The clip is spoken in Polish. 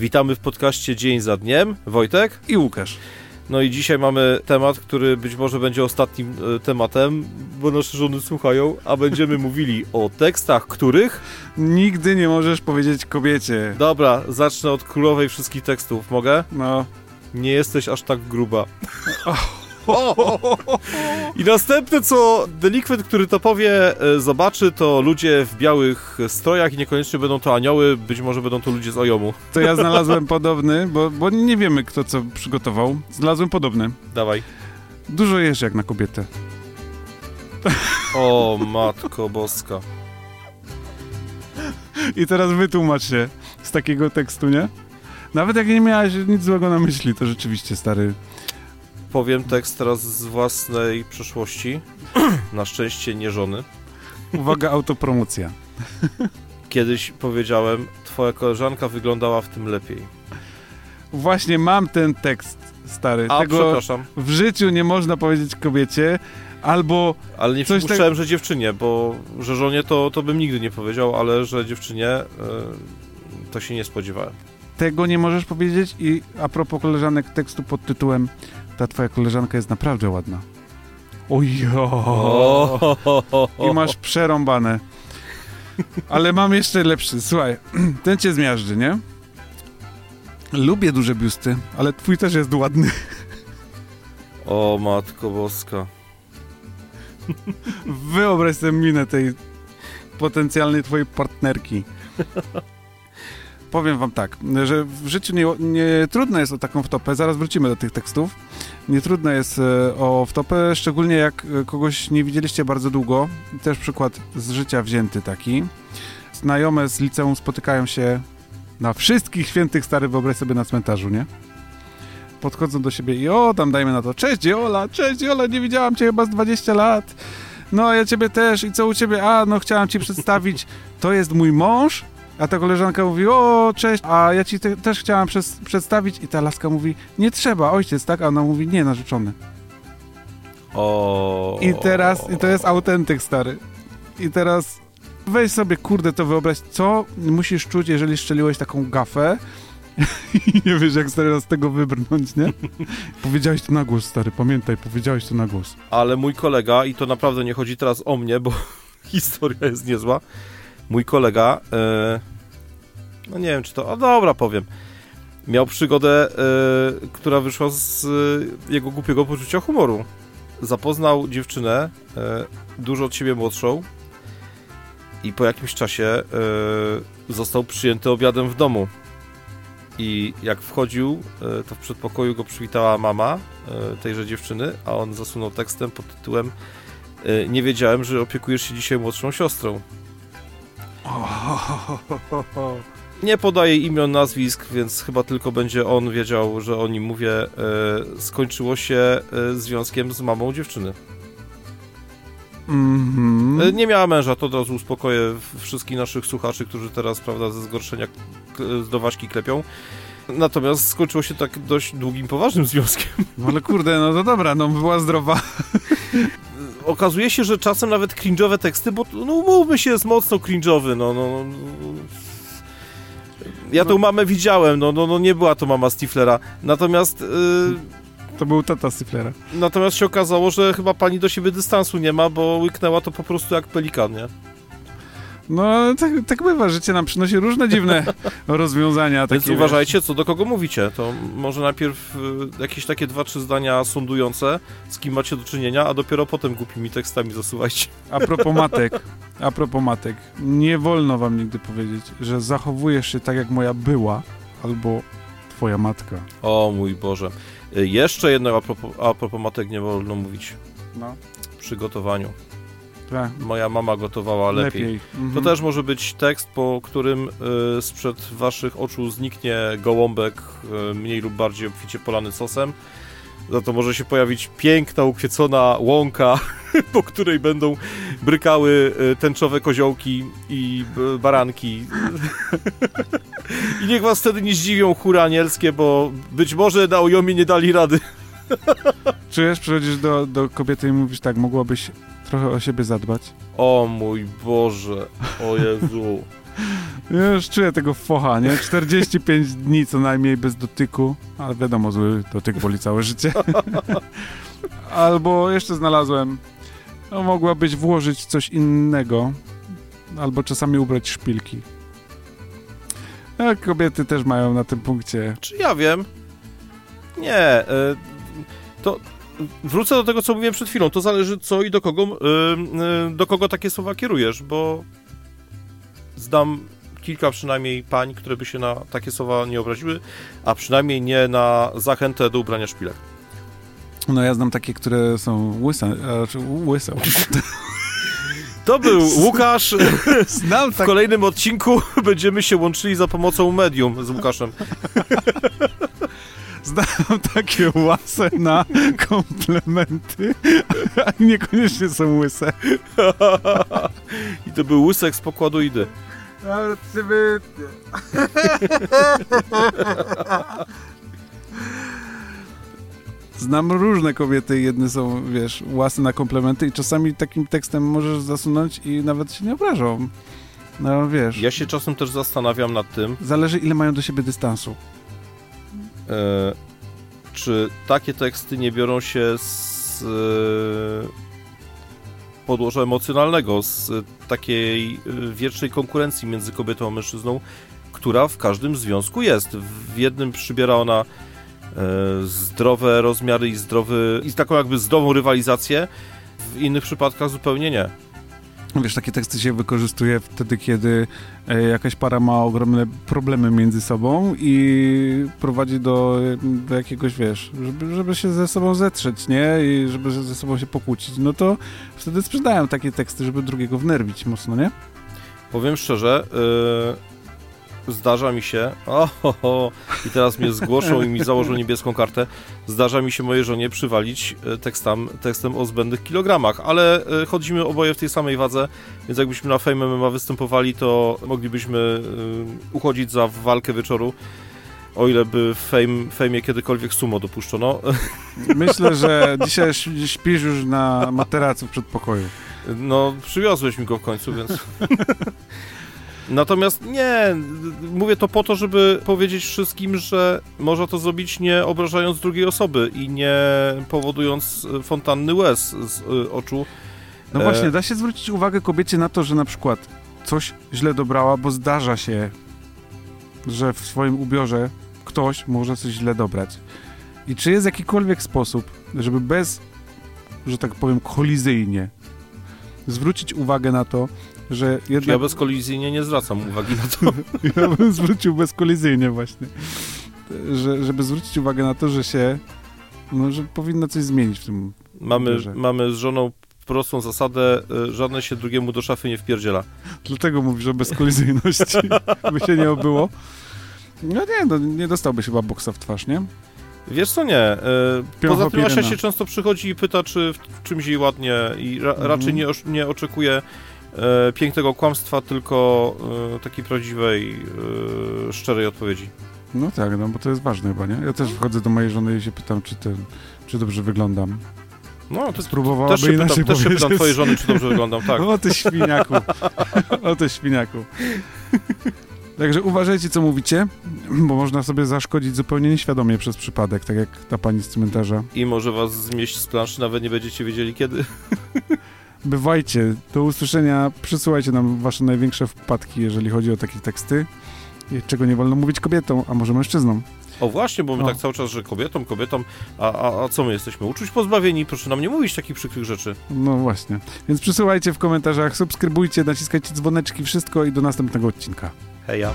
Witamy w podcaście Dzień za Dniem. Wojtek i Łukasz. No i dzisiaj mamy temat, który być może będzie ostatnim e, tematem, bo nasze żony słuchają, a będziemy mówili o tekstach, których... Nigdy nie możesz powiedzieć kobiecie. Dobra, zacznę od królowej wszystkich tekstów, mogę? No. Nie jesteś aż tak gruba. I następne, co delikwent, który to powie, e, zobaczy, to ludzie w białych strojach i niekoniecznie będą to anioły, być może będą to ludzie z Ojomu. To ja znalazłem podobny, bo, bo nie wiemy, kto co przygotował. Znalazłem podobny. Dawaj. Dużo jesz jak na kobietę. O, matko boska. I teraz wytłumacz się z takiego tekstu, nie? Nawet jak nie miałeś nic złego na myśli, to rzeczywiście, stary, powiem tekst teraz z własnej przeszłości. Na szczęście nie żony. Uwaga, autopromocja. Kiedyś powiedziałem, twoja koleżanka wyglądała w tym lepiej. Właśnie mam ten tekst, stary. A, Tego przepraszam. w życiu nie można powiedzieć kobiecie, albo... Ale nie przypuszczałem, tak... że dziewczynie, bo że żonie to, to bym nigdy nie powiedział, ale że dziewczynie yy, to się nie spodziewałem. Tego nie możesz powiedzieć i a propos koleżanek tekstu pod tytułem ta twoja koleżanka jest naprawdę ładna. Ojo! I masz przerąbane. Ale mam jeszcze lepszy. Słuchaj, ten cię zmiażdży, nie? Lubię duże biusty, ale twój też jest ładny. O, matko boska. Wyobraź sobie minę tej potencjalnej twojej partnerki powiem wam tak, że w życiu nie, nie trudno jest o taką wtopę, zaraz wrócimy do tych tekstów, nie trudno jest e, o wtopę, szczególnie jak e, kogoś nie widzieliście bardzo długo, też przykład z życia wzięty taki. Znajome z liceum spotykają się na wszystkich świętych stary, wyobraź sobie na cmentarzu, nie? Podchodzą do siebie i o, tam dajmy na to, cześć Ola, cześć Ola, nie widziałam cię chyba z 20 lat. No, ja ciebie też i co u ciebie? A, no chciałam ci przedstawić, to jest mój mąż, a ta koleżanka mówi, o, cześć, a ja ci te, też chciałam przez, przedstawić. I ta laska mówi, nie trzeba, ojciec, tak? A ona mówi, nie, narzeczony. O. I teraz, i to jest autentyk, stary. I teraz weź sobie, kurde, to wyobraź, co musisz czuć, jeżeli szczeliłeś taką gafę i nie wiesz, jak teraz z tego wybrnąć, nie? powiedziałeś to na głos, stary, pamiętaj, powiedziałeś to na głos. Ale mój kolega, i to naprawdę nie chodzi teraz o mnie, bo historia jest niezła, mój kolega, e, no nie wiem czy to, a dobra powiem, miał przygodę, e, która wyszła z e, jego głupiego poczucia humoru. Zapoznał dziewczynę, dużo od siebie młodszą i po jakimś czasie został przyjęty obiadem w domu. I jak wchodził, to w przedpokoju go przywitała mama tejże dziewczyny, a on zasunął tekstem pod tytułem Nie wiedziałem, że opiekujesz się dzisiaj młodszą siostrą. Nie podaję imion, nazwisk, więc chyba tylko będzie on wiedział, że o nim mówię. E, skończyło się e, związkiem z mamą dziewczyny. Mm -hmm. Nie miała męża, to od razu uspokoję wszystkich naszych słuchaczy, którzy teraz, prawda, ze zgorszenia do Waśki klepią. Natomiast skończyło się tak dość długim, poważnym związkiem. No ale kurde, no to dobra, no była zdrowa. okazuje się, że czasem nawet cringe'owe teksty, bo no umówmy się, jest mocno cringe'owy, no, no, no. Ja tą mamę widziałem, no, no, no nie była to mama Stiflera. Natomiast... Yy, to był tata Stiflera. Natomiast się okazało, że chyba pani do siebie dystansu nie ma, bo łyknęła to po prostu jak pelikan, nie? No, tak, tak bywa, życie nam przynosi różne dziwne rozwiązania. Więc takie, uważajcie, wiesz. co do kogo mówicie. To może najpierw y, jakieś takie dwa, trzy zdania sądujące, z kim macie do czynienia, a dopiero potem głupimi tekstami zasuwajcie. A propos matek, a propos matek, nie wolno wam nigdy powiedzieć, że zachowujesz się tak, jak moja była, albo twoja matka. O mój Boże. Y, jeszcze jedno a propos, a propos matek nie wolno mówić. No. Przy gotowaniu. Tak. Moja mama gotowała lepiej. lepiej. Mhm. To też może być tekst, po którym y, sprzed waszych oczu zniknie gołąbek, y, mniej lub bardziej obficie polany sosem. Za to może się pojawić piękna, ukwiecona łąka, po której będą brykały y, tęczowe koziołki i y, baranki. I niech was wtedy nie zdziwią chóry anielskie, bo być może na ojomie nie dali rady. Czujesz, przychodzisz do, do kobiety i mówisz tak, mogłabyś trochę o siebie zadbać? O mój Boże, o Jezu. Ja już czuję tego focha, nie? 45 dni co najmniej bez dotyku, ale wiadomo, zły dotyk boli całe życie. Albo jeszcze znalazłem, no mogłabyś włożyć coś innego, albo czasami ubrać szpilki. A kobiety też mają na tym punkcie. Czy ja wiem? Nie. y, To wrócę do tego, co mówiłem przed chwilą. To zależy co i do kogo, y, y, do kogo takie słowa kierujesz, bo znam kilka przynajmniej pań, które by się na takie słowa nie obraziły, a przynajmniej nie na zachętę do ubrania szpilek. No ja znam takie, które są łyse, znaczy łyse. To był Łukasz. Znam W kolejnym odcinku będziemy się łączyli za pomocą medium z Łukaszem. Znam takie łase na komplementy, a niekoniecznie są łyse. I to był łysek z pokładu idy. Ty Znam różne kobiety, jedne są, wiesz, łasy na komplementy i czasami takim tekstem możesz zasunąć i nawet się nie obrażą. No wiesz, Ja się czasem też zastanawiam nad tym, zależy ile mają do siebie dystansu. E, czy takie teksty nie biorą się z e, podłoża emocjonalnego, z takiej e, wiecznej konkurencji między kobietą a mężczyzną, która w każdym związku jest. W jednym przybiera ona zdrowe rozmiary i zdrowy, i taką jakby zdrową rywalizację, w innych przypadkach zupełnie nie. Wiesz, takie teksty się wykorzystuje wtedy, kiedy e, jakaś para ma ogromne problemy między sobą i prowadzi do, do jakiegoś, wiesz, żeby, żeby się ze sobą zetrzeć, nie? I żeby ze sobą się pokłócić. No to wtedy sprzedają takie teksty, żeby drugiego wnerwić mocno, nie? Powiem szczerze, yy, zdarza mi się, o, ho, ho, i teraz mnie zgłoszą i mi założą niebieską kartę, zdarza mi się mojej żonie przywalić y, tekstam, tekstem o zbędnych kilogramach, ale y, chodzimy oboje w tej samej wadze, więc jakbyśmy na Fame MMA występowali, to moglibyśmy y, uchodzić za walkę wieczoru, o ile by w Fame, Fejmie kiedykolwiek sumo dopuszczono. Myślę, że dzisiaj śpisz już na materacu w przedpokoju. No, przywiozłeś mi go w końcu, więc... Natomiast nie, mówię to po to, żeby powiedzieć wszystkim, że można to zrobić nie obrażając drugiej osoby i nie powodując e, fontanny łez z y, oczu. No E, właśnie, da się zwrócić uwagę kobiecie na to, że na przykład coś źle dobrała, bo zdarza się, że w swoim ubiorze ktoś może coś źle dobrać. I czy jest jakikolwiek sposób, żeby bez, że tak powiem, kolizyjnie zwrócić uwagę na to, że Ja jednak... bezkolizyjnie nie zwracam uwagi na to. Ja bym zwrócił bezkolizyjnie właśnie. Że, żeby zwrócić uwagę na to, że się, no, że powinno coś zmienić w tym. Mamy, mamy z żoną prostą zasadę, y, żadne się drugiemu do szafy nie wpierdziela. Dlatego mówisz o bezkolizyjności, by się nie obyło. No nie, no, nie dostałbyś chyba boksa w twarz, nie? Wiesz co, nie. y, Poza tym Asia się często przychodzi i pyta, czy w czymś jej ładnie i ra, Mhm. raczej nie, osz- nie oczekuje e, pięknego kłamstwa, tylko e, takiej prawdziwej, e, szczerej odpowiedzi. No tak, no bo to jest ważne chyba, nie? Ja też wchodzę do mojej żony i się pytam, czy, ten, czy dobrze wyglądam. No, to Spróbowałaby też się pytam, inaczej też się pytam twojej żony, czy dobrze wyglądam, tak. O ty świniaku. o ty świniaku. Także uważajcie, co mówicie, bo można sobie zaszkodzić zupełnie nieświadomie przez przypadek, tak jak ta pani z cmentarza. I może was zmieść z planszy, nawet nie będziecie wiedzieli kiedy. Bywajcie. Do usłyszenia. Przysyłajcie nam wasze największe wpadki, jeżeli chodzi o takie teksty. Czego nie wolno mówić kobietom, a może mężczyznom. O właśnie, bo my No. tak cały czas, że kobietom, kobietom, a, a, a co my jesteśmy? Uczuć pozbawieni, proszę nam nie mówić takich przykrych rzeczy. No właśnie. Więc przysyłajcie w komentarzach, subskrybujcie, naciskajcie dzwoneczki, wszystko i do następnego odcinka. Heja.